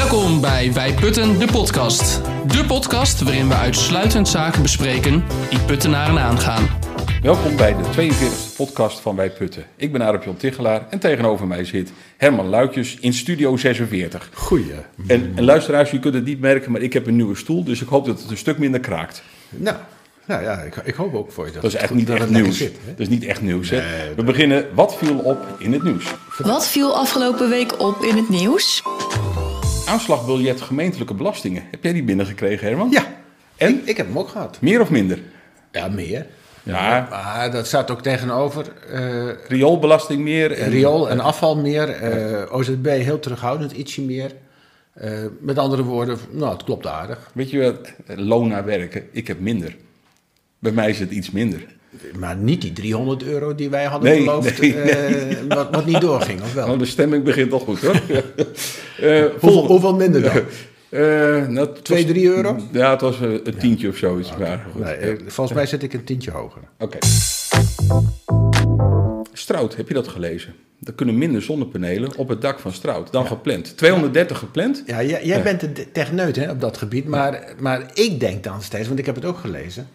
Welkom bij Wij Putten, de podcast. De podcast waarin we uitsluitend zaken bespreken die puttenaren aangaan. Welkom bij de 42e podcast van Wij Putten. Ik ben Arep Jon Tichelaar en tegenover mij zit Herman Luikjes in Studio 46. Goeie. En, en luisteraars, u kunt het niet merken, maar ik heb een nieuwe stoel, dus ik hoop dat het een stuk minder kraakt. Nou, nou ja, ik, ik hoop ook voor je dat, Dat is het echt niet dat echt nieuws. zit, hè? dat is niet echt nieuws. Hè? Nee, We beginnen, wat viel op in het nieuws? Wat viel afgelopen week op in het nieuws? Aanslagbiljet gemeentelijke belastingen. Heb jij die binnengekregen, Herman? Ja, En? ik, ik heb hem ook gehad. Meer of minder? Ja, meer. Ja, Maar dat staat ook tegenover eh rioolbelasting meer. En, riool en afval meer. eh, OZB heel terughoudend, ietsje meer. Eh, met andere woorden, nou, het klopt aardig. Weet je wat? Loon naar werken. Ik heb minder. Bij mij is het iets minder. Maar niet die 300 euro die wij hadden Nee, beloofd, nee, eh, Wat, wat niet doorging, of wel? Nou, de stemming begint al goed hoor. Eh, Hoeveel, minder dan? Eh, nou, het was- Twee, drie euro? Ja, het was een tientje of zoiets. Maar goed. Nee, volgens mij zit ik een tientje hoger. Oké. Strout, heb je dat gelezen? Er kunnen minder zonnepanelen op het dak van Strout dan gepland. 230 gepland? Ja, jij, jij bent de techneut hè, op dat gebied, maar, maar ik denk dan steeds, want ik heb het ook gelezen.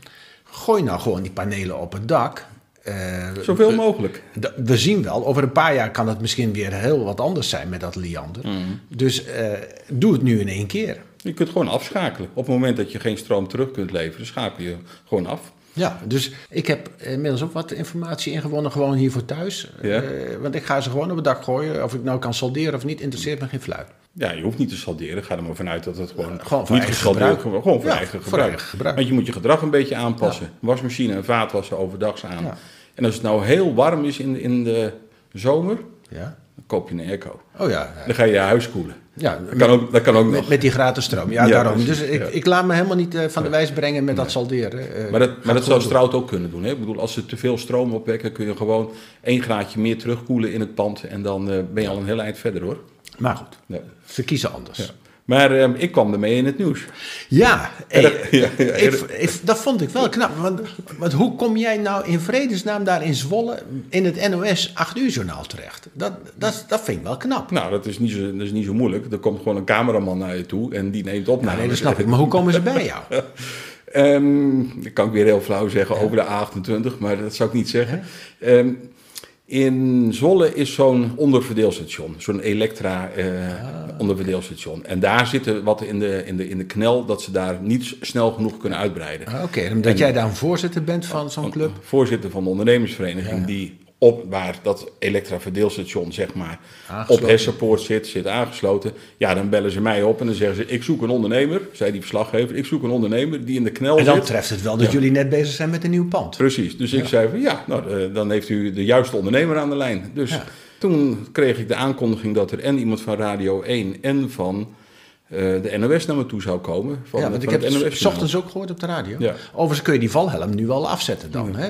Gooi nou gewoon die panelen op het dak. Eh, Zoveel mogelijk. we zien wel, over een paar jaar kan het misschien weer heel wat anders zijn met dat liander. Dus eh, doe het nu in één keer. Je kunt gewoon afschakelen. Op het moment dat je geen stroom terug kunt leveren, schakel je gewoon af. Ja, dus ik heb inmiddels ook wat informatie ingewonnen, gewoon hier voor thuis. Ja. Eh, want ik ga ze gewoon op het dak gooien. Of ik nou kan solderen of niet, interesseert me geen fluit. Ja, je hoeft niet te salderen. Ga er maar vanuit dat het gewoon, Gewoon niet gesaldeerd gebruik. Gewoon, voor Ja, eigen voor gebruik. eigen gebruik. Want je moet je gedrag een beetje aanpassen. Wasmachine en vaatwassen overdags aan. Ja. En als het nou heel warm is in, in de zomer, Ja? dan koop je een airco. Oh ja. Dan ga je je huis koelen. ja Dat kan ook, dat kan ook Met, nog. met die gratis stroom, ja, daarom. dus ik, ik laat me helemaal niet eh, van de wijs brengen met dat salderen. eh. Maar dat, maar dat zou Strout ook kunnen doen. Hè? Ik bedoel, als ze te veel stroom opwekken, kun je gewoon één graadje meer terugkoelen in het pand. En dan eh, ben je al een heel eind verder hoor. Maar goed, Ja. ze kiezen anders. Maar eh, ik kwam ermee in het nieuws. Ja, hey, Ja, ja, ja. ik, ik- dat vond ik wel knap. Want, want hoe kom jij nou in vredesnaam daar in Zwolle in het NOS 8 uur journaal terecht? Dat, dat, dat vind ik wel knap. Nou, dat is, niet zo, dat is niet zo moeilijk. Er komt gewoon een cameraman naar je toe en die neemt op. Nou, nee, dat snap ik. Maar hoe komen ze bij jou? Ehm, dat kan ik weer heel flauw zeggen over de A28, maar dat zou ik niet zeggen. Ehm, in Zwolle is zo'n onderverdeelstation, zo'n Elektra eh, onderverdeelstation. En daar zitten wat in de, in, de, in de knel dat ze daar niet snel genoeg kunnen uitbreiden. Ah, Oké, omdat jij daar een voorzitter bent van zo'n club. Voorzitter van de ondernemersvereniging die op waar dat Elektra verdeelstation zeg maar op Hessenpoort zit, zit aangesloten. Ja, dan bellen ze mij op en dan zeggen ze ik zoek een ondernemer, zei die verslaggever, ik zoek een ondernemer die in de knel En dan zit. treft het wel dat Ja. jullie net bezig zijn met een nieuw pand. Precies, dus ik zei van ja, nou, eh, dan heeft u de juiste ondernemer aan de lijn. Dus Ja. toen kreeg ik de aankondiging dat er en iemand van Radio 1 en van de NOS naar me toe zou komen. Van, Ja, want ik heb het NOS ochtends ook gehoord op de radio. Ja. Overigens kun je die valhelm nu wel afzetten dan. Hè?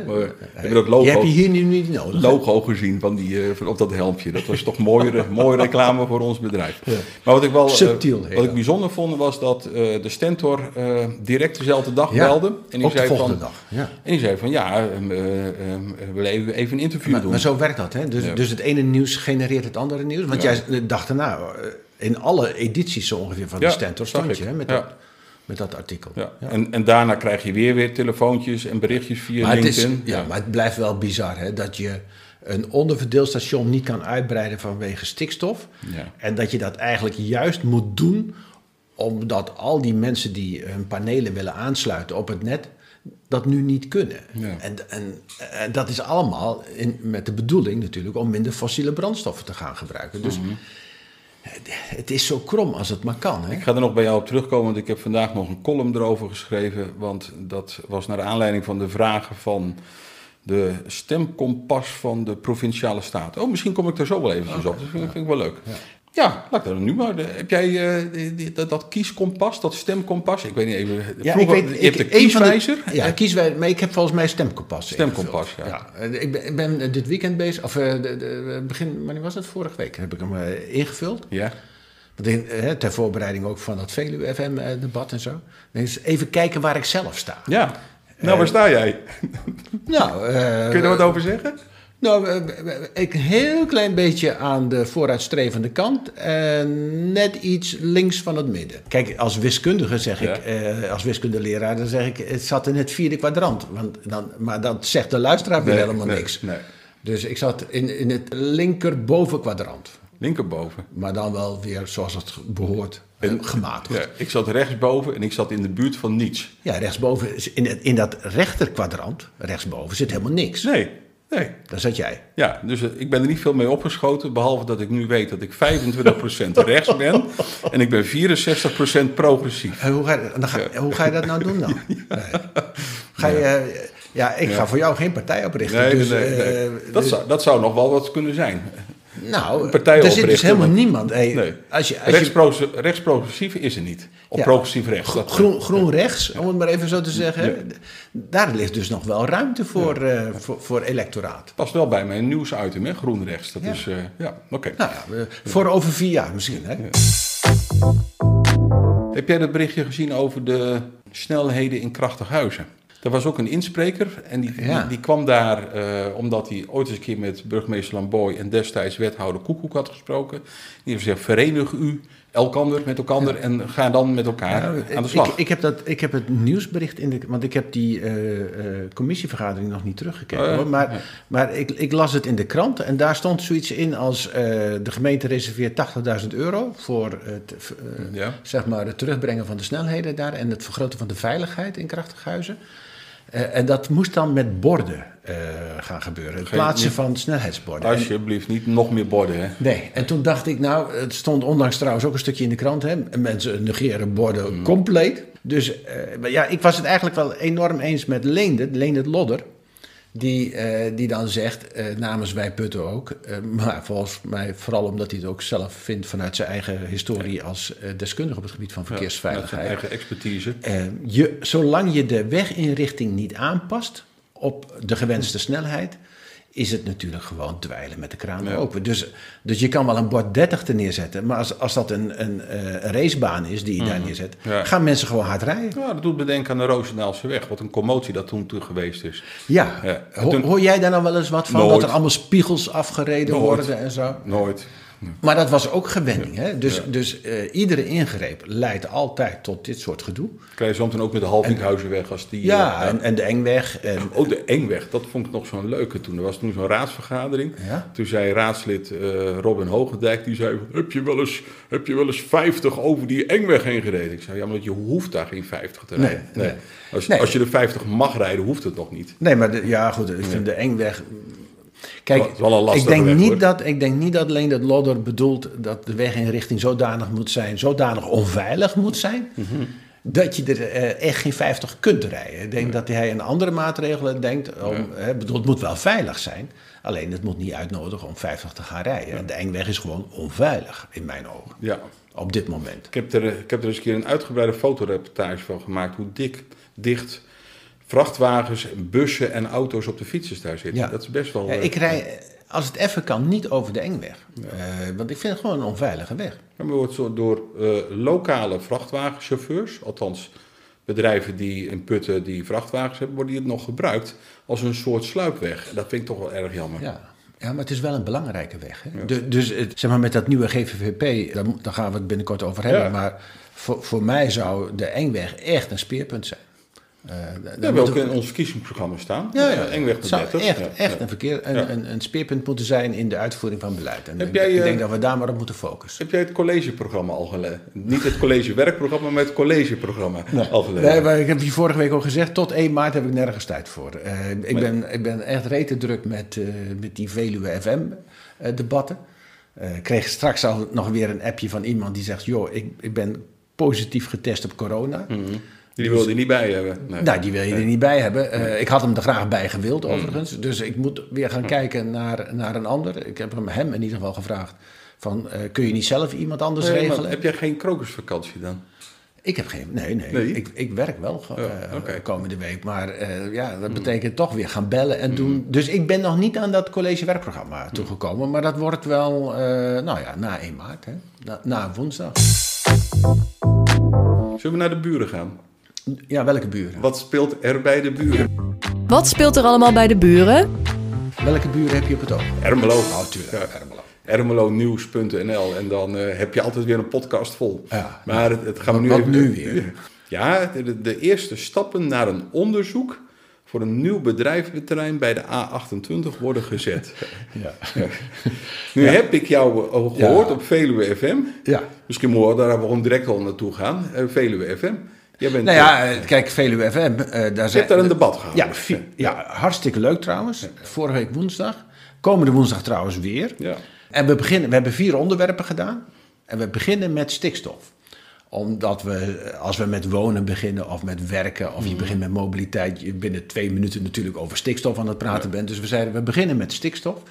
hebben dat logo- Je hebt je hier nu niet nodig. hè? logo gezien van die, eh, van op dat helmpje. Dat was toch mooie, mooie reclame voor ons bedrijf. Maar wat ik wel eh, Subtiel wat ik bijzonder vond was dat eh, de Stentor eh, direct dezelfde dag belde. En de zei volgende van, dag, ja. En die zei van ja, ehm, eh, ehm, we willen even, even een interview Maar, doen. maar zo werkt dat, hè? Dus, dus het ene nieuws genereert het andere nieuws. Want jij dacht eh, in alle edities zo ongeveer van de Stentor zag stond je ik. hè, met, dat, met dat artikel. Ja. Ja. En, en daarna krijg je weer weer telefoontjes en berichtjes via Maar, het is, LinkedIn. ja, maar het blijft wel bizar hè, dat je een onderverdeelstation niet kan uitbreiden vanwege stikstof. Ja. En dat je dat eigenlijk juist moet doen omdat al die mensen die hun panelen willen aansluiten op het net, dat nu niet kunnen. En, en, en dat is allemaal in, met de bedoeling natuurlijk om minder fossiele brandstoffen te gaan gebruiken. Dus Mhm. Het is zo krom als het maar kan. Hè? Ik ga er nog bij jou op terugkomen, want ik heb vandaag nog een column erover geschreven. Want dat was naar aanleiding van de vragen van de stemkompas van de provinciale staten. Oh, misschien kom ik daar zo wel eventjes op. Dat vind, ik- vind ik wel leuk. Ja, laat ik daar nu maar. De- heb jij eh, die- die- dat, dat kieskompas, dat stemkompas? Ik weet niet even. vroeger- je hebt de een van kieswijzer. ja, kieswijzer, maar ik heb volgens mij stemkompas. Stemkompas, ja. Eh, Ik ben, ik ben dit weekend bezig, of eh, de, de, begin, wanneer was het? Vorige week heb ik hem eh, ingevuld. Ja. Want in, eh, ter voorbereiding ook van dat Veluwe FM-debat en zo. Eens even kijken waar ik zelf sta. ja. Nou, waar sta jij? Nou, eh, Kun je er wat over zeggen? Nou, ik een heel klein beetje aan de vooruitstrevende kant en net iets links van het midden. Kijk, als wiskundige zeg Ja. ik, eh, als wiskundeleraar, dan zeg ik, het zat in het vierde kwadrant. Want dan, maar dat zegt de luisteraar weer Nee, helemaal nee, niks. nee. Dus ik zat in, in het linkerboven kwadrant. Linkerboven. Maar dan wel weer zoals het behoort, eh, gematigd. Ja, ik zat rechtsboven en ik zat in de buurt van niets. Ja, rechtsboven, in, in dat rechter kwadrant, rechtsboven, zit helemaal niks. Nee, nee. Daar zat jij. Ja, dus eh, ik ben er niet veel mee opgeschoten, behalve dat ik nu weet dat ik 25% rechts ben en ik ben 64% progressief. En hoe, ga je, dan ga, hoe ga je dat nou doen dan? Nee. Ga je, eh, ja, ik ga voor jou geen partij oprichten. Nee, dus, nee, nee. eh, Dat, dus- zou, dat zou nog wel wat kunnen zijn. Nou, partij er zit dus helemaal niemand. Hey, Nee. als je, als Rechtsprogressief is er niet. Of Ja. progressief rechts. groen, groen rechts, om het maar even zo te zeggen. Daar ligt dus nog wel ruimte voor, eh, voor, voor electoraat. past wel bij mijn nieuwsitem, hè? groen rechts. Dat is, eh, ja, oké. Nou ja, voor over vier jaar misschien. Hè? Heb jij dat berichtje gezien over de snelheden in Krachtighuizen? Er was ook een inspreker en die, Ja. die, die kwam daar eh, omdat hij ooit eens een keer met burgemeester Lamboy en destijds wethouder Koekoek had gesproken. Die heeft gezegd, verenig u elkander met elkaar en ga dan met elkaar Ja, aan de slag. Ik, ik, heb dat, ik heb het nieuwsbericht in de. Want ik heb die eh, eh, commissievergadering nog niet teruggekeken. Oh hoor. Maar, maar ik, ik las het in de krant en daar stond zoiets in als. de gemeente reserveert 80.000 euro voor het, Ja. zeg maar het terugbrengen van de snelheden daar en het vergroten van de veiligheid in Krachtighuizen. Eh, en dat moest dan met borden eh, gaan gebeuren. Het plaatsen niet- van snelheidsborden. En- Alsjeblieft, niet nog meer borden. Hè? Nee, en toen dacht ik, nou, het stond onlangs trouwens ook een stukje in de krant, hè. Mensen negeren borden compleet. Dus eh, ja, ik was het eigenlijk wel enorm eens met Leendert, Leendert Lodder. Die, eh, die dan zegt, eh, namens Wij Putten ook, eh, maar volgens mij vooral omdat hij het ook zelf vindt vanuit zijn eigen historie als deskundige op het gebied van verkeersveiligheid. eigen expertise. Je, zolang je de weginrichting niet aanpast op de gewenste snelheid, is het natuurlijk gewoon dweilen met de kraan Ja. open. Dus, dus je kan wel een bord 30 er neerzetten, maar als, als dat een, een, eh, een racebaan is die je daar neerzet, Mhm. Ja. gaan mensen gewoon hard rijden. Ja, dat doet me denken aan de Roosendaalse weg. Wat een commotie dat toen, toen geweest is. Ja, Ja. Ho- Toen- hoor jij daar nou wel eens wat van? Nooit. Dat er allemaal spiegels afgereden Nooit. worden en zo? Nooit. Maar dat was ook gewenning. Hè? Dus, dus eh, iedere ingreep leidt altijd tot dit soort gedoe. Krijg je soms dan ook met de Halvinkhuizenweg als die... Ja, eh, en, en de Engweg. En, Ook de Engweg, dat vond ik nog zo'n leuke toen. Er was toen zo'n raadsvergadering. Toen zei raadslid eh, Robin Hogendijk, die zei... Heb je, wel eens, heb je wel eens 50 over die Engweg heen gereden? Ik zei, ja, maar je hoeft daar geen 50 te Nee, rijden. nee. Als, als je de 50 mag rijden, hoeft het nog niet. Nee, maar de- ja, goed, ik vind de Engweg. Kijk, ik, denk weg, niet hoor. dat, ik denk niet dat alleen dat Lodder bedoelt dat de weginrichting zodanig moet zijn, zodanig onveilig moet zijn, Mhm. dat je er eh, echt geen 50 kunt rijden. Ik denk dat hij aan andere maatregelen denkt. Om, hè, bedoel, het moet wel veilig zijn, alleen het moet niet uitnodigen om 50 te gaan rijden. En de Engweg is gewoon onveilig, in mijn ogen, Ja. op dit moment. Ik heb, er, ik heb er eens een keer een uitgebreide fotoreportage van gemaakt... hoe dik, dicht vrachtwagens, bussen en auto's op de fietsers daar zitten. Ja. Dat is best wel... Ja, ik rij, eh, als het even kan, niet over de Engweg. Eh, want ik vind het gewoon een onveilige weg. Maar wordt door eh, lokale vrachtwagenchauffeurs, althans bedrijven die in Putten die vrachtwagens hebben, worden die het nog gebruikt als een soort sluipweg. Dat vind ik toch wel erg jammer. Ja. ja, maar het is wel een belangrijke weg. Hè? Du- dus het- zeg maar met dat nieuwe GVVP, daar, daar gaan we het binnenkort over hebben. Ja. Maar voor, voor mij zou de Engweg echt een speerpunt zijn. Eh, moeten hebben we ook we- in ons verkiezingsprogramma staan. Ja, ja. Engweg 30. echt, Ja, echt ja. een, verkeer, een, Ja. een, een speerpunt moeten zijn in de uitvoering van beleid. En Heb ik, jij, ik eh, denk dat we daar maar op moeten focussen. Heb jij het collegeprogramma al gelezen? Niet het collegewerkprogramma, maar het collegeprogramma al gelezen? Nee, maar ik heb je vorige week al gezegd, tot 1 maart heb ik nergens tijd voor. Eh, ik, ben, ik ben echt rete druk met, met die Veluwe FM-debatten. Ik kreeg straks al nog weer een appje van iemand die zegt... joh, ik, ik ben positief getest op corona. Mhm. Die wilde je niet bij hebben. Nee. Nou, die wil je er niet bij hebben. Eh, ik had hem er graag bij gewild, overigens. Dus ik moet weer gaan kijken naar, naar een ander. Ik heb hem, hem in ieder geval gevraagd... Van, eh, kun je niet zelf iemand anders Nee, regelen? heb jij geen krokusvakantie dan? Ik heb geen. Nee, nee. Nee? Ik, ik werk wel oké. komende week. Maar ja, dat betekent toch weer gaan bellen en doen. Dus ik ben nog niet aan dat collegewerkprogramma toegekomen. Maar dat wordt wel, nou ja, na 1 maart. Hè? Na, na woensdag. Zullen we naar de buren gaan? Ja, welke buren? Wat speelt er bij de buren? Wat speelt er allemaal bij de buren? Welke buren heb je op het oog? Ermelo. Oh, tuurlijk, Ja. Ermelo. ermelonieuws.nl en dan eh, heb je altijd weer een podcast vol. Ja. maar het, het gaan we nu Wat even... nu weer? Ja, de, de eerste stappen naar een onderzoek voor een nieuw bedrijventerrein bij de A28 worden gezet. Ja. Nu heb ik jou al gehoord Ja. op Veluwe FM. ja. Misschien moeten we daar gewoon direct al naartoe gaan. Eh, Veluwe FM. Jij bent, Nou ja, eh, kijk, Veluwe FM, eh, daar je zijn... hebt daar een debat gehad. Ja, ja, hartstikke leuk trouwens. Vorige week woensdag. Komende woensdag trouwens weer. Ja. En we, beginnen, we hebben vier onderwerpen gedaan. En we beginnen met stikstof. Omdat we, eh, als we met wonen beginnen of met werken... of je begint met mobiliteit... je binnen twee minuten natuurlijk over stikstof aan het praten bent. Dus we zeiden, we beginnen met stikstof.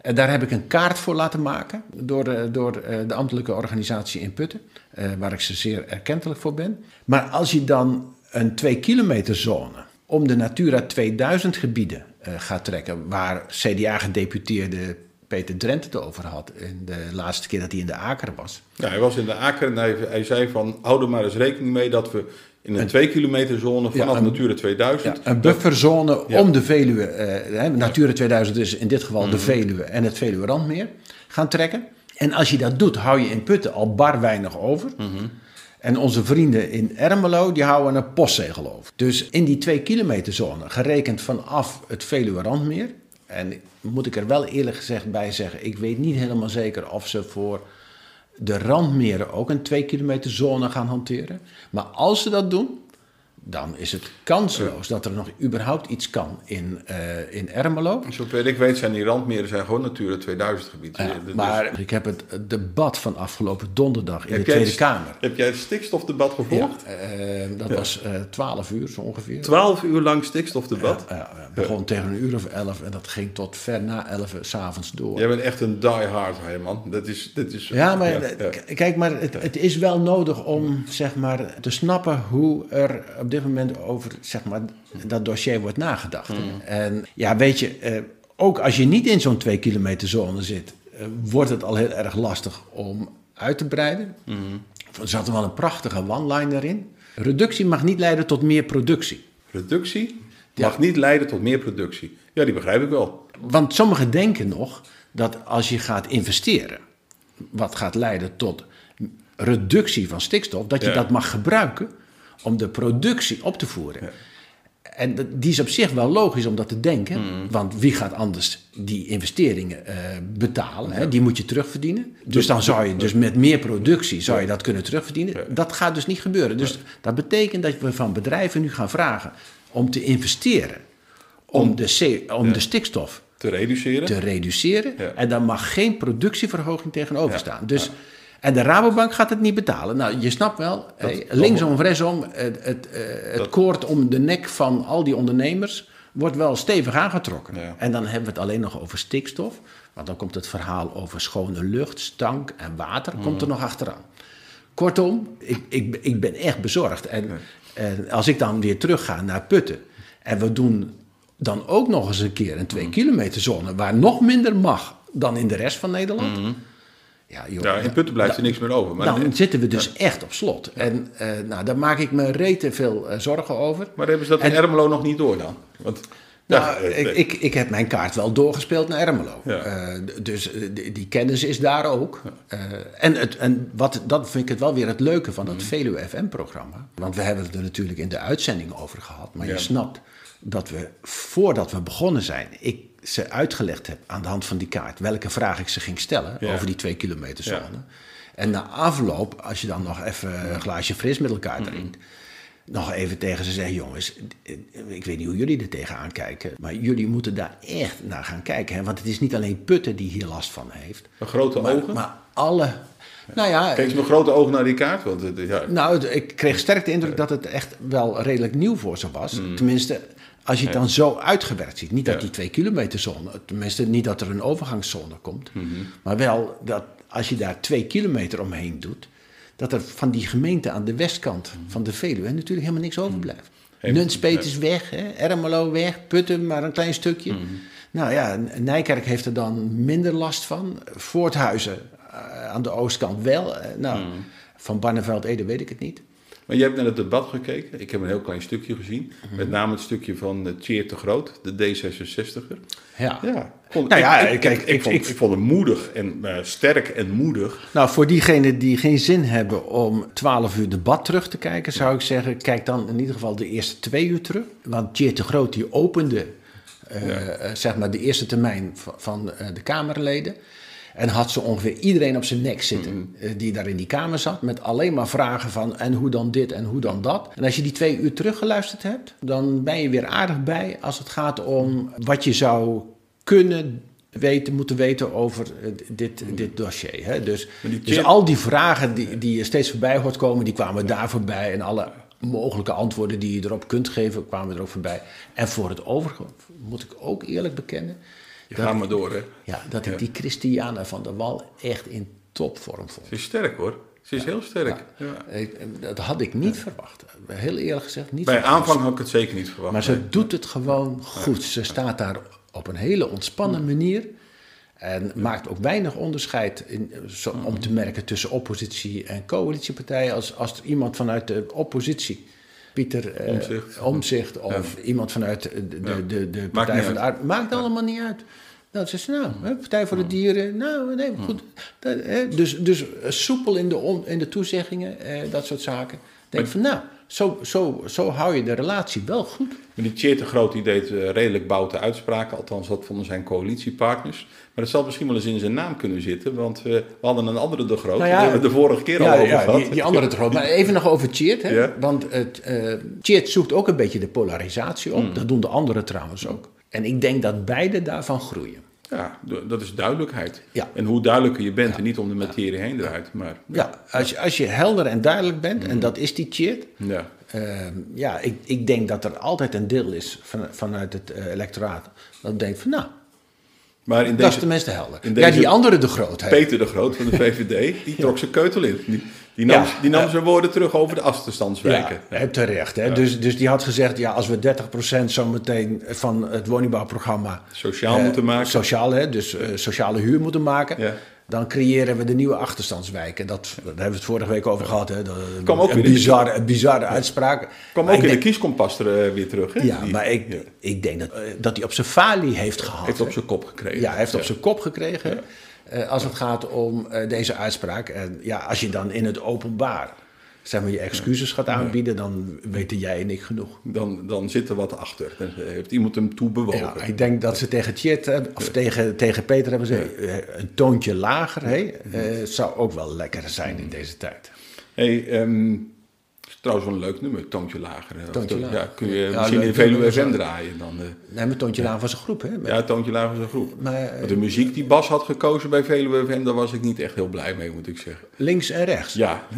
En daar heb ik een kaart voor laten maken... door, de, door eh, de ambtelijke organisatie in Putten... eh, waar ik ze zeer erkentelijk voor ben. Maar als je dan een 2 kilometer zone... om de Natura 2000 gebieden eh, gaat trekken... waar CDA-gedeputeerde Peter Drent het over had... in de laatste keer dat hij in de Aker was... Ja, hij was in de Aker en hij, hij zei van... hou er maar eens rekening mee dat we in een 2 kilometer zone vanaf een- Natura 2000... Ja, een bufferzone Ja. om de Veluwe, eh, Natura 2000 is in dit geval Mhm. de Veluwe en het Veluwe Randmeer, gaan trekken. En als je dat doet, hou je in Putten al bar weinig over. Mhm. En onze vrienden in Ermelo, die houden een postzegel over. Dus in die twee kilometer zone, gerekend vanaf het Veluwe Randmeer... en moet ik er wel eerlijk gezegd bij zeggen... ik weet niet helemaal zeker of ze voor de randmeren ook een 2 kilometer zone gaan hanteren. Maar als ze dat doen, dan is het kansloos dat er nog überhaupt iets kan in, eh, in Ermelo. Zover ik weet zijn die randmeren zijn gewoon Natura 2000 gebied. Ja, Dus- maar ik heb het debat van afgelopen donderdag in Heb de Tweede Kamer. Heb jij het stikstofdebat Ja, gevolgd? eh, dat was eh 12 uur zo ongeveer. 12 uur lang stikstofdebat. Ja, begon tegen een uur of 11 en dat ging tot ver na 11 s'avonds door. Jij bent echt een diehard, Herman. Dat is, dat is, Ja, maar ja, ja. k- kijk, maar het, het is wel nodig om zeg maar, te snappen hoe er op dit moment over zeg maar, dat dossier wordt nagedacht. En ja, weet je, eh, ook als je niet in zo'n twee kilometer zone zit, eh, wordt het al heel erg lastig om uit te breiden. Er zat er wel een prachtige one-liner in. Reductie mag niet leiden tot meer productie. Reductie mag niet leiden tot meer productie. Ja, die begrijp ik wel. Want sommigen denken nog dat als je gaat investeren, wat gaat leiden tot reductie van stikstof, dat je Ja. dat mag gebruiken om de productie op te voeren. En die is op zich wel logisch om dat te denken, Mm. want wie gaat anders die investeringen eh, betalen? Hè? Die moet je terugverdienen. Dus dan zou je dus met meer productie zou je dat kunnen terugverdienen. Dat gaat dus niet gebeuren. Dus dat betekent dat we van bedrijven nu gaan vragen om te investeren om de, C- om de stikstof Te reduceren. te reduceren. Ja. En daar mag geen productieverhoging tegenover staan. Dus, En de Rabobank gaat het niet betalen. Nou, je snapt wel, hé, linksom of rechtsom, het, het, eh, het Dat- koord om de nek van al die ondernemers wordt wel stevig aangetrokken. Ja. En dan hebben we het alleen nog over stikstof. Want dan komt het verhaal over schone lucht, stank en water, komt Mhm. er nog achteraan. Kortom, ik, ik, ik ben echt bezorgd. En, en als ik dan weer terugga naar Putten en we doen dan ook nog eens een keer een 2 Mhm. kilometer zone waar nog minder mag dan in de rest van Nederland. Ja, joh. Ja, in Putten blijft er niks meer over. Maar, dan zitten we dus echt op slot. En eh, nou, daar maak ik me rete veel eh, zorgen over. maar hebben ze dat in Ermelo nog niet door dan? Want, Nou, ja, eh, ik, ik, ik heb mijn kaart wel doorgespeeld naar Ermelo. Ja. Eh, dus eh, die, die kennis is daar ook. En het, en wat, dat vind ik het wel weer het leuke van Mhm. dat Veluwe FM-programma. Want we hebben het er natuurlijk in de uitzending over gehad. Maar Ja. je snapt dat we, voordat we begonnen zijn... ik ze uitgelegd heb aan de hand van die kaart... welke vraag ik ze ging stellen over die twee kilometer zone. En na afloop, als je dan nog even een glaasje fris met elkaar Mhm. drinkt nog even tegen ze zeggen: jongens, ik weet niet hoe jullie er tegenaan kijken, maar jullie moeten daar echt naar gaan kijken. Hè? Want het is niet alleen Putten die hier last van heeft, Een grote maar, ogen? maar alle. Nou ja, Kijk eens met grote ogen naar die kaart. Want, het- ja, nou, ik kreeg sterk de indruk dat het echt wel redelijk nieuw voor ze was. Tenminste, als je het dan zo uitgewerkt ziet. Niet dat Mm. Die twee kilometer zone, tenminste niet dat er een overgangszone komt. Mhm. Maar wel dat als je daar twee kilometer omheen doet, dat er van die gemeente aan de westkant van de Veluwe natuurlijk helemaal niks overblijft. Hey, Nunspeet is weg, hè? Ermelo weg, Putten maar een klein stukje. Mhm. Nou ja, Nijkerk heeft er dan minder last van. Voorthuizen eh, aan de oostkant wel. Eh, nou, Mhm. van Barneveld, Ede weet ik het niet. Maar jij hebt naar het debat gekeken. Ik heb een heel klein stukje gezien. Mhm. Met name het stukje van uh, Tjeer te Groot, de D66er. Ja. Ja, vond, Nou ja, ik, kijk, ik, vond, ik- vond het moedig en eh, sterk en moedig. Nou, voor diegenen die geen zin hebben om 12 uur debat terug te kijken, zou ik zeggen, kijk dan in ieder geval de eerste twee uur terug. Want Tjeerd de Groot die opende eh, eh, zeg maar de eerste termijn van, van eh, de Kamerleden. En had zo ongeveer iedereen op zijn nek zitten eh, die daar in die Kamer zat. Met alleen maar vragen van en hoe dan dit en hoe dan dat. En als je die twee uur teruggeluisterd hebt, dan ben je weer aardig bij als het gaat om wat je zou kunnen weten, moeten weten over eh, dit, dit dossier. Hè? Dus, dus al die vragen die, die je steeds voorbij hoort komen, die kwamen daar voorbij. En alle mogelijke antwoorden die je erop kunt geven, kwamen er ook voorbij. En voor het overige moet ik ook eerlijk bekennen, Je gaat maar door, hè. ja, dat ik die Christiana van der Wal echt in topvorm vond. Ze is sterk, hoor. Ze is heel sterk. Ja. Ik- Dat had ik niet verwacht. Heel eerlijk gezegd niet Bij verwacht. aanvang had ik het zeker niet verwacht. Maar nee. ze doet het gewoon goed. Ze staat daar op een hele ontspannen manier. En maakt ook weinig onderscheid in, zo, om te merken tussen oppositie en coalitiepartijen. Als, als er iemand vanuit de oppositie, Pieter eh. Omtzigt of iemand vanuit de, de, de, Partij van de. Arbeid, maakt allemaal niet uit. Nou, ze zei, nou, hè, Partij voor de Dieren, nou, nee, goed. Dat, hè, dus, dus soepel in de, on- in de toezeggingen, eh, dat soort zaken. Denk van, nou, zo, zo, zo hou je de relatie wel goed. Die Tjeerd de Groot die deed eh, redelijk boute uitspraken. Althans, dat vonden zijn coalitiepartners. Maar dat zal misschien wel eens in zijn naam kunnen zitten. Want eh, we hadden een andere de Groot. Nou ja, die hebben we de vorige keer al over gehad. Die, die andere te groot. Maar even nog over? Ja. Want het, eh Tjeerd zoekt ook een beetje de polarisatie Hmm. op. Dat doen de anderen trouwens ook. En ik denk dat beide daarvan groeien. Ja, dat is duidelijkheid. Ja. En hoe duidelijker je bent en niet om de materie heen draait. Maar Ja, als je, als je helder en duidelijk bent, en dat is die Tjeerd. ja. Ehm, ja, ik, ik denk dat er altijd een deel is van, vanuit het eh, electoraat. Dat denkt van, nou, Maar in dat is deze, tenminste helder. in ja, deze- die andere de grootheid. Peter de Groot van de VVD, die trok zijn keutel in. Die, die nam, Ja. die nam zijn woorden terug over de achterstandswijken. Ja, hè, terecht. Hè? Dus, dus die had gezegd, ja, als we 30% zometeen van het woningbouwprogramma... Sociaal eh, moeten maken. Sociaal, hè? dus eh, sociale huur moeten maken... Dan creëren we de nieuwe achterstandswijken. Dat, daar hebben we het vorige week over gehad. Hè? Dat, Kwam ook een, weer bizarre, een bizarre uitspraak. Kwam Maar ook in de kieskompas er eh, weer terug. Hè? Ja, Die- maar ik, ja. ik denk dat, eh, dat hij op zijn falie heeft gehad. heeft op zijn kop gekregen. Ja, hij heeft op zijn kop gekregen. Eh, als het gaat om eh, deze uitspraak. En ja, als je dan in het openbaar zeg maar, je excuses gaat aanbieden, dan weten jij en ik genoeg. Dan, dan zit er wat achter. Dan heeft iemand hem toe bewogen. Ja, ik denk dat ze tegen hè, of tegen, tegen Peter hebben ze eh, een toontje lager. Hè, eh, zou ook wel lekker zijn in deze tijd. Hey, is trouwens wel een leuk nummer, Toontje Lager. Of Toontje to- Lager. Ja, kun je Ja, misschien in Veluwe FM draaien. Dan, eh, Nee, maar Toontje Laan was een groep, hè? Met ja, Toontje Lager is een groep. Maar, eh, Maar de muziek die Bas had gekozen bij Veluwe FM, daar was ik niet echt heel blij mee, moet ik zeggen. links en rechts. Ja.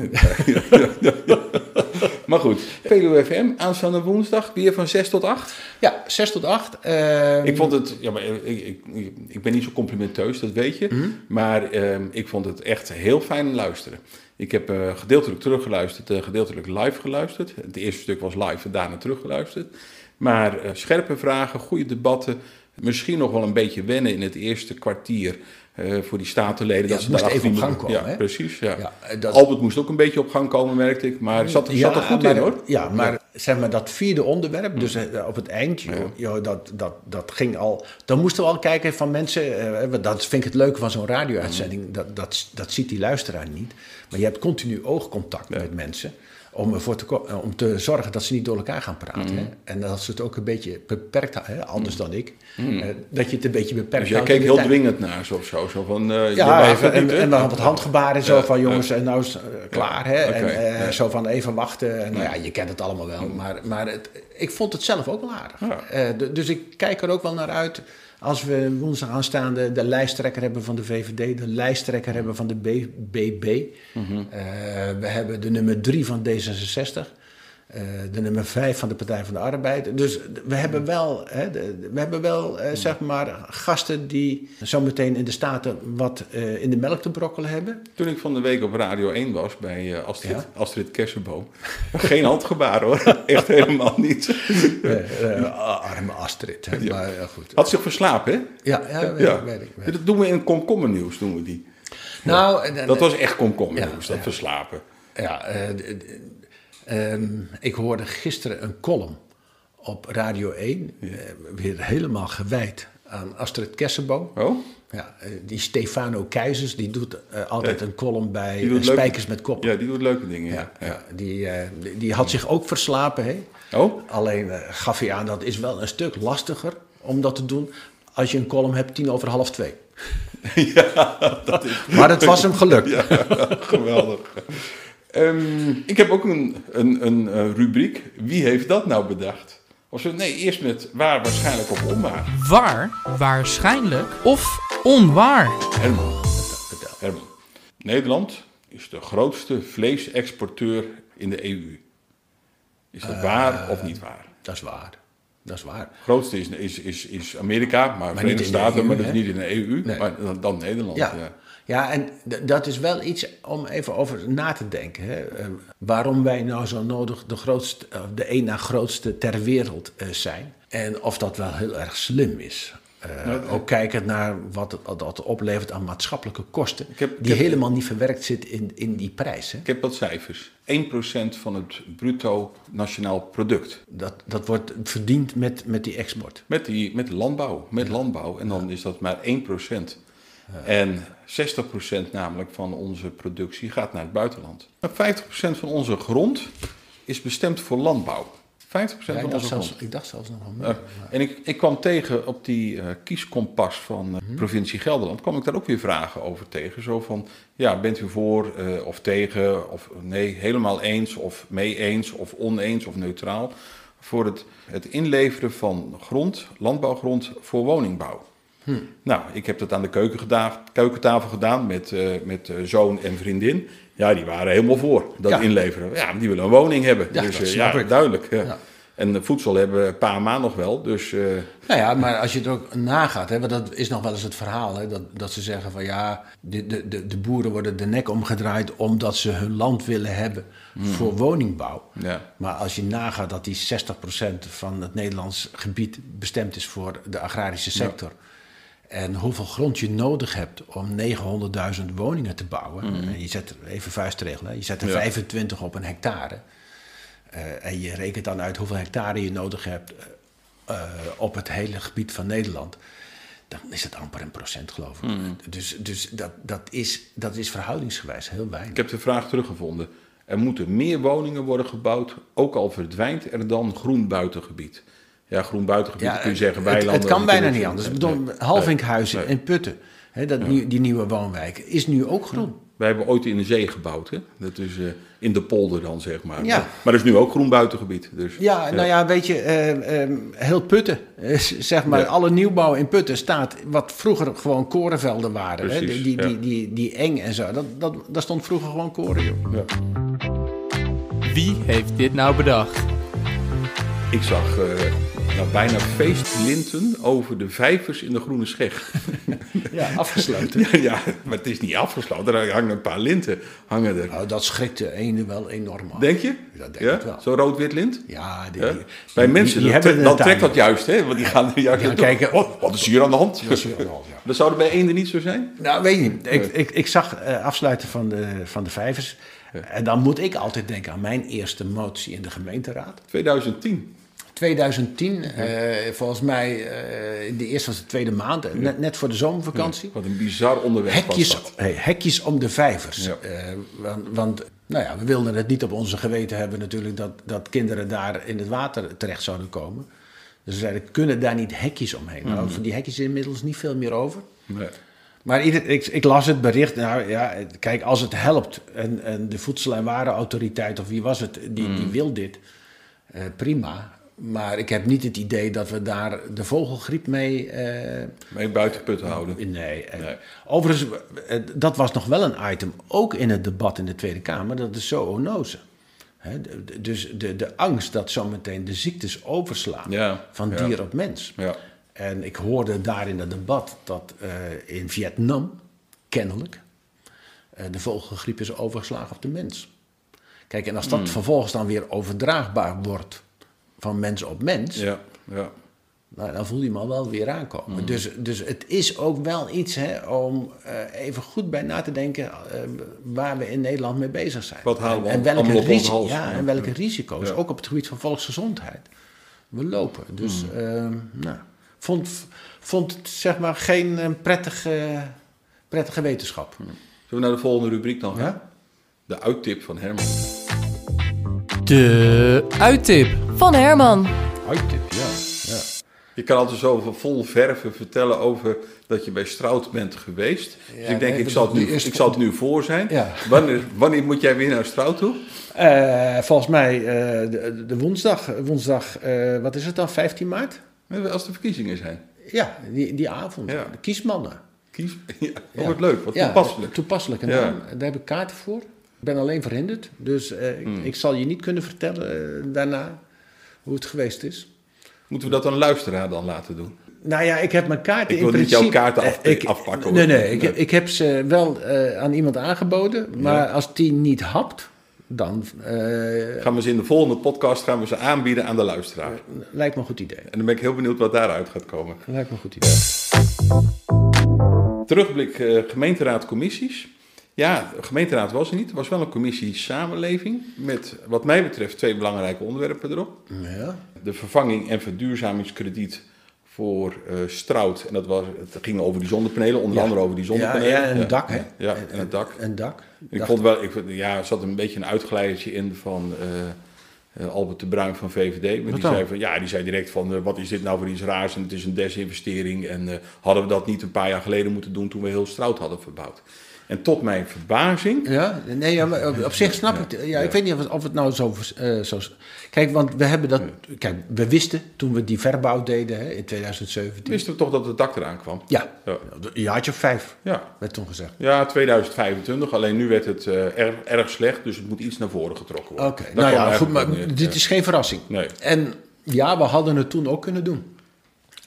maar goed, Veluwe FM, aanstaande woensdag, weer van 6 tot 8. Ja, 6 tot 8. eh, Ik vond het, ja, maar ik, ik, ik, ik ben niet zo complimenteus, dat weet je. Mhm. Maar ehm, ik vond het echt heel fijn luisteren. Ik heb eh, gedeeltelijk teruggeluisterd, eh, gedeeltelijk live geluisterd. Het eerste stuk was live en daarna teruggeluisterd. Maar eh, scherpe vragen, goede debatten. Misschien nog wel een beetje wennen in het eerste kwartier eh, voor die statenleden. Ja, dat moest daarachter even op gang komen, Ja, hè? precies. Ja. Ja, eh, dat- Albert moest ook een beetje op gang komen, merkte ik. Maar zat, zat er goed maar, in hoor. Ja, maar zeg maar dat vierde onderwerp, dus eh, op het eind, joh, joh, dat, dat, dat ging al. Dan moesten we al kijken van mensen. want dat vind ik het leuke van zo'n radio-uitzending. Dat, dat, dat ziet die luisteraar niet. Maar je hebt continu oogcontact met mensen. Om, ervoor te, eh, om te zorgen dat ze niet door elkaar gaan praten. Hè? En dat ze het ook een beetje beperkt hè? anders dan ik. eh, dat je het een beetje beperkt Dus jij keek heel tijd. dwingend naar ze of zo. zo van, eh, Ja, even, en, niet, en dan wat handgebaren zo Ja, van jongens, en nou is klaar. Hè? En ja. zo van even wachten. En, nou ja, je kent het allemaal wel. Maar, maar het, ik vond het zelf ook wel aardig. Dus ik kijk er ook wel naar uit. Als we woensdag aanstaande de lijsttrekker hebben van de VVD, de lijsttrekker hebben van de BBB. Mhm. Eh, we hebben de nummer drie van D66. Eh, de nummer vijf van de Partij van de Arbeid. Dus we hebben wel, hè, de- we hebben wel eh, zeg maar, gasten die zometeen in de Staten wat eh, in de melk te brokkelen hebben. Toen ik van de week op Radio 1 was bij Astrid, Ja? Astrid Kersenboom. Geen handgebaar hoor, echt helemaal niet. Arme Astrid. Hè? Maar ja, goed. Had zich verslapen, hè? Ja, ja, weet, Ja. Ik, weet ik. weet ik. Dat doen we in komkommernieuws, doen we die. Nou, en- en- Dat was echt komkommernieuws, Ja, dat ja. verslapen. Ja, eh, Ehm, ik hoorde gisteren een column op Radio 1, eh, weer helemaal gewijd aan Astrid Kersenboom. Oh? Ja, eh, die Stefano Keizers, die doet eh, altijd een column bij Spijkers met Kop. Ja, die doet leuke dingen. Ja, Ja. ja, die, die, die had zich ook verslapen. Hè? Oh? Alleen gaf hij aan dat is wel een stuk lastiger om dat te doen als je een column hebt tien over half twee. ja, dat is... Maar het was hem gelukt. Ja, geweldig. Ehm, ik heb ook een, een, een eh, rubriek. Wie heeft dat nou bedacht? Of zo, nee, eerst met waar, waarschijnlijk of onwaar. Waar, waarschijnlijk of onwaar. Herman. Herman. Nederland is de grootste vleesexporteur in de EU. Is dat waar of niet waar? Dat is waar. Dat is waar. Het grootste is, is, is, is Amerika, maar, niet Verenigde Staten, EU, maar dat is niet in de EU. Nee. Maar dan, dan Nederland. Ja, Ja. Ja. en dat is wel iets om even over na te denken. Hè. Eh, waarom wij nou zo nodig de, grootste, eh, de één na grootste ter wereld eh, zijn. En of dat wel heel erg slim is. Eh, ook kijkend naar wat het oplevert aan maatschappelijke kosten. heb- die heb- helemaal niet verwerkt zit in, in die prijs. Hè. Ik heb wat cijfers. 1% van het bruto nationaal product. Dat, dat wordt verdiend met, met die export. Met, die, met landbouw. Met landbouw. En dan is dat maar 1%. En 60% namelijk van onze productie gaat naar het buitenland. Maar 50% van onze grond is bestemd voor landbouw. 50% Ja, ik, van onze zelfs, grond. ik dacht zelfs nog wel meer. En ik, ik kwam tegen op die eh, kieskompas van eh, provincie Gelderland, kwam ik daar ook weer vragen over tegen. Zo van, ja, bent u voor eh, of tegen, of nee, helemaal eens, of mee eens, of oneens, of neutraal. Voor het, het inleveren van grond, landbouwgrond voor woningbouw. Hm. Nou, ik heb dat aan de keuken geda- keukentafel gedaan met, eh, met eh, zoon en vriendin. Ja, die waren helemaal voor dat Ja. inleveren. Ja, die willen een woning hebben. Ja, dus dat eh, snap ja, ik. duidelijk. ja. Ja. En voedsel hebben pa en ma nog wel. Dus eh, Nou ja, maar als je er ook nagaat, hè, want dat is nog wel eens het verhaal, hè, dat, dat ze zeggen van ja, de, de, de, boeren worden de nek omgedraaid omdat ze hun land willen hebben voor woningbouw. ja. Maar als je nagaat dat die 60% van het Nederlands gebied bestemd is voor de agrarische sector. En hoeveel grond je nodig hebt om 900.000 woningen te bouwen. En je zet even vuistregel, hè, je zet er Ja. 25 op een hectare. Eh, en je rekent dan uit hoeveel hectare je nodig hebt eh, eh, op het hele gebied van Nederland. Dan is het amper een procent, geloof ik. Dus, dus dat, dat, is, dat is verhoudingsgewijs heel weinig. Ik heb de vraag teruggevonden. Er moeten meer woningen worden gebouwd, ook al verdwijnt er dan groen buitengebied. Ja, groen buitengebied Ja, kun je zeggen het, weilanden. het kan bijna niet anders. Nee, nee, Halvinkhuizen nee. en Putten, hè, dat die nieuwe woonwijk, is nu ook groen. Wij hebben ooit in de zee gebouwd, hè? Dat is eh, in de polder dan, zeg maar. Ja. Maar dat is nu ook groen buitengebied. Dus, Ja, nou ja, weet je, eh, eh, heel Putten, eh, zeg maar, Ja. alle nieuwbouw in Putten staat, wat vroeger gewoon korenvelden waren. Hè, Precies, die, die, ja. die, die, die eng en zo, dat, dat, daar stond vroeger gewoon koren, joh. Ja. Wie heeft dit nou bedacht? Ik zag eh, nou, bijna feestlinten over de vijvers in de Groene Scheg. Ja, afgesloten. ja, ja, maar het is niet afgesloten. Er hangen een paar linten hangen er. Nou, dat schrikt de ene wel enorm af. Denk je? Dat denk ik wel. Zo'n rood-wit lint? Ja, die, Ja? Bij die- mensen, die hebben dan trekt dat juist, hè? Want die gaan er juist Ja, kijken. Oh, wat is hier aan de hand? Dat is hier aan de hand, ja. Dat zou er bij eenden niet zo zijn? Nou, weet je niet. Ik, ik, ik zag eh, afsluiten van de, van de vijvers. En dan moet ik altijd denken aan mijn eerste motie in de gemeenteraad. 2010. 2010, eh, volgens mij, eh, de eerste was de tweede maand, eh, net, net voor de zomervakantie. Wat een bizar onderwerp was Hekjes, dat. hey, hekjes om de vijvers. Want, want nou ja, we wilden het niet op onze geweten hebben natuurlijk dat, dat kinderen daar in het water terecht zouden komen. Dus we zeiden, kunnen daar niet hekjes omheen? Nou, van die hekjes is inmiddels niet veel meer over. Nee. Maar ieder, ik, ik las het bericht. Nou ja, kijk, als het helpt en, en de Voedsel- en Warenautoriteit, of wie was het, die, die wil dit, eh, prima. Maar ik heb niet het idee dat we daar de vogelgriep mee. eh, Mee buiten put houden. nee. Nee. Overigens, eh, dat was nog wel een item, ook in het debat in de Tweede Kamer, dat is zoonose. Dus de, de angst dat zometeen de ziektes overslaan Ja, van ja. dier op mens. Ja. En ik hoorde daar in het debat dat eh, in Vietnam, kennelijk, de vogelgriep is overgeslagen op de mens. Kijk, en als dat Hmm. vervolgens dan weer overdraagbaar wordt van mens op mens, Ja, ja. Nou, dan voel je hem al wel weer aankomen. Dus, dus het is ook wel iets hè, om eh, even goed bij na te denken eh, waar we in Nederland mee bezig zijn. Wat halen we en, en allemaal welke, ja, Ja. en welke risico's, Ja. ook op het gebied van volksgezondheid, we lopen. Dus ehm, nou, vond, vond het zeg maar geen eh, prettige, prettige wetenschap. Zullen we naar de volgende rubriek dan gaan? Ja? De uittip van Herman. De uittip. Van Herman. Ja. ja. Je kan altijd zo vol verven vertellen over dat je bij Strout bent geweest. dus ik denk, nee, ik, zal het nu, eerste- ik zal het nu voor zijn. Ja. Wanneer, wanneer moet jij weer naar Strout toe? Eh, volgens mij eh, de, de woensdag, woensdag eh, wat is het dan, 15 maart? Als de verkiezingen zijn. Ja, die, die avond. Ja. De kiesmannen. Kies. Ja, oh, Ja. wat leuk, wat Ja, toepasselijk. Toepasselijk. En Ja. dan- daar heb ik kaarten voor. Ik ben alleen verhinderd. Dus eh, ik- Hmm. ik, zal je niet kunnen vertellen daarna hoe het geweest is. Moeten we dat aan een luisteraar dan laten doen? Nou ja, ik heb mijn kaarten Ik wil in niet principe... jouw kaarten af- eh, ik- afpakken, hoor. Nee, nee. Ik, Nee. ik heb ze wel eh, aan iemand aangeboden. Maar als die niet hapt, dan eh, Gaan we ze in de volgende podcast gaan we ze aanbieden aan de luisteraar. lijkt me een goed idee. En dan ben ik heel benieuwd wat daaruit gaat komen. Lijkt me een goed idee. Terugblik eh gemeenteraadcommissies. Ja, de gemeenteraad was er niet. Er was wel een commissie samenleving. Met wat mij betreft twee belangrijke onderwerpen erop. Ja. De vervanging en verduurzamingskrediet voor eh Strout. En dat was, het ging over die zonnepanelen, onder Ja. andere over die zonnepanelen. ja, en het dak, hè? Ja, en het dak. Een dak. Ik vond wel, ik, vond- ja, er zat een beetje een uitgeleidertje in van eh, eh, Albert de Bruin van VVD. Maar die, dan? zei van, ja, die zei direct van, wat is dit nou voor iets raars en het is een desinvestering. En eh, hadden we dat niet een paar jaar geleden moeten doen toen we heel Strout hadden verbouwd. En tot mijn verbazing, Ja, nee, ja, maar op, op zich snap ik het. Ja, Ik weet niet of het, of het nou zo, eh, zo... Kijk, want we hebben dat... Kijk, we wisten toen we die verbouw deden hè, in 2017... wisten we toch dat het dak eraan kwam. Ja, Ja. een jaartje of vijf, Ja, werd toen gezegd. ja 2025, alleen nu werd het eh, erg, erg slecht, dus het moet iets naar voren getrokken worden. Oké, nou ja, goed, maar dit is geen verrassing. Nee. En ja, we hadden het toen ook kunnen doen.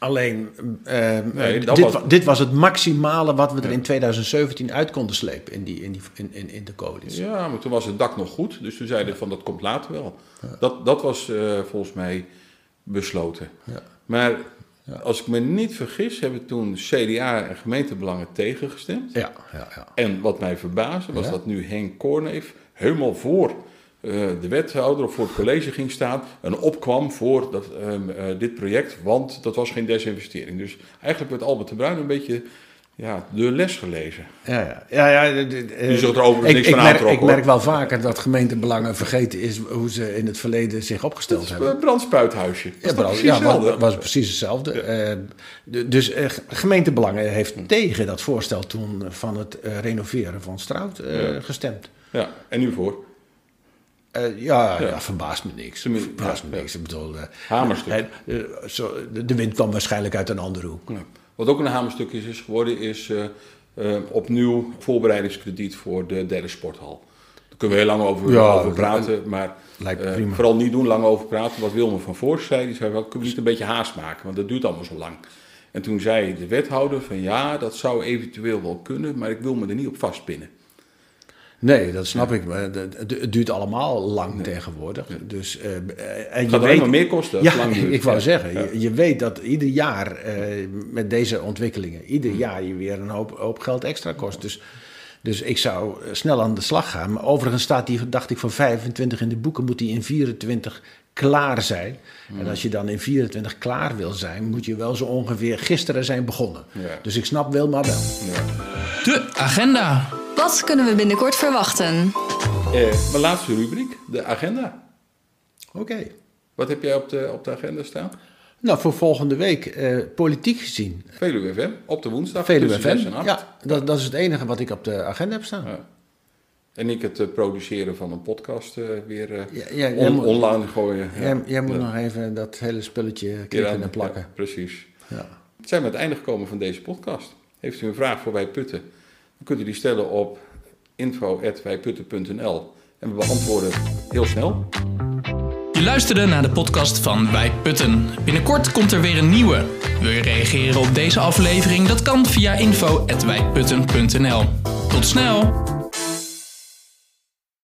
Alleen, eh, Nee, eh, dit, was- wa- dit was het maximale wat we er in 2017 uit konden slepen in, die, in, die, in, in, de coalitie. Ja, maar toen was het dak nog goed. Dus toen zeiden we van dat komt later wel. Dat, dat was eh, volgens mij besloten. Ja. Maar als ik me niet vergis, hebben toen CDA en gemeentebelangen tegengestemd. Ja, ja, ja. En wat mij verbaasde was dat nu Henk Korneef helemaal voor de wethouder of voor het college ging staan. En opkwam voor dat, ehm, eh, dit project, want dat was geen desinvestering. Dus eigenlijk werd Albert de Bruin een beetje ja, de les gelezen. Ja, ja. ja, ja Je zult er overigens ik, niks ik van merk, Ik merk hoor. wel vaker dat gemeentebelangen vergeten is hoe ze in het verleden zich opgesteld hebben. Een brandspuithuisje. Dat is Ja, was, was precies hetzelfde. Eh, de- dus eh, gemeentebelangen heeft tegen dat voorstel toen van het eh, renoveren van Strout eh, gestemd. Ja, en nu voor? Eh, ja, ja. Ja. verbaast me niks. Verbaast ja, me niks. Ik bedoel, eh, Hamerstuk. eh, de, de wind kwam waarschijnlijk uit een andere hoek. Wat ook een hamerstuk is, is geworden, is opnieuw voorbereidingskrediet voor de derde sporthal. Daar kunnen we heel lang over, over praten, maar vooral niet doen, lang over praten. Wat Wilmer van Voorst zei, die zei wel, kunnen we niet een beetje haast maken, want dat duurt allemaal zo lang. En toen zei de wethouder van ja, dat zou eventueel wel kunnen, maar ik wil me er niet op vastpinnen. Nee, dat snap ik. Maar het, duurt allemaal lang tegenwoordig. Dus, eh, eh, en je gaat weet, maar meer kosten Ja, lang duurt. ik wou Ja. zeggen, Ja. je, je weet dat ieder jaar eh, met deze ontwikkelingen, ieder jaar je weer een hoop, hoop geld extra kost. Dus, dus ik zou eh, snel aan de slag gaan. Maar overigens staat die, dacht ik, van 25 in de boeken, moet die in 24 klaar zijn. En als je dan in 24 klaar wil zijn, moet je wel zo ongeveer gisteren zijn begonnen. Ja. Dus ik snap Wilma wel. Ja. De agenda. Wat kunnen we binnenkort verwachten? Eh, mijn laatste rubriek, de agenda. Oké. Wat heb jij op de, op de agenda staan? Nou, voor volgende week, eh, politiek gezien, Veluwe FM, op de woensdag Veluwe tussen 6 FM. en 8. Ja, dat, dat is het enige wat ik op de agenda heb staan. Ja. En ik het eh, produceren van een podcast eh, weer eh, Ja, ja, jij on- moet- online gooien. Ja. Jij, jij moet Ja. nog even dat hele spulletje klikken en plakken. ja, precies. Ja. Zijn we aan het einde gekomen van deze podcast. Heeft u een vraag voor Wij Putten? Kunt u die stellen op info.wijputten.nl en we beantwoorden heel snel. Je luisterde naar de podcast van Wij Putten. Binnenkort komt er weer een nieuwe. Wil je reageren op deze aflevering? Dat kan via info.wijputten.nl. Tot snel!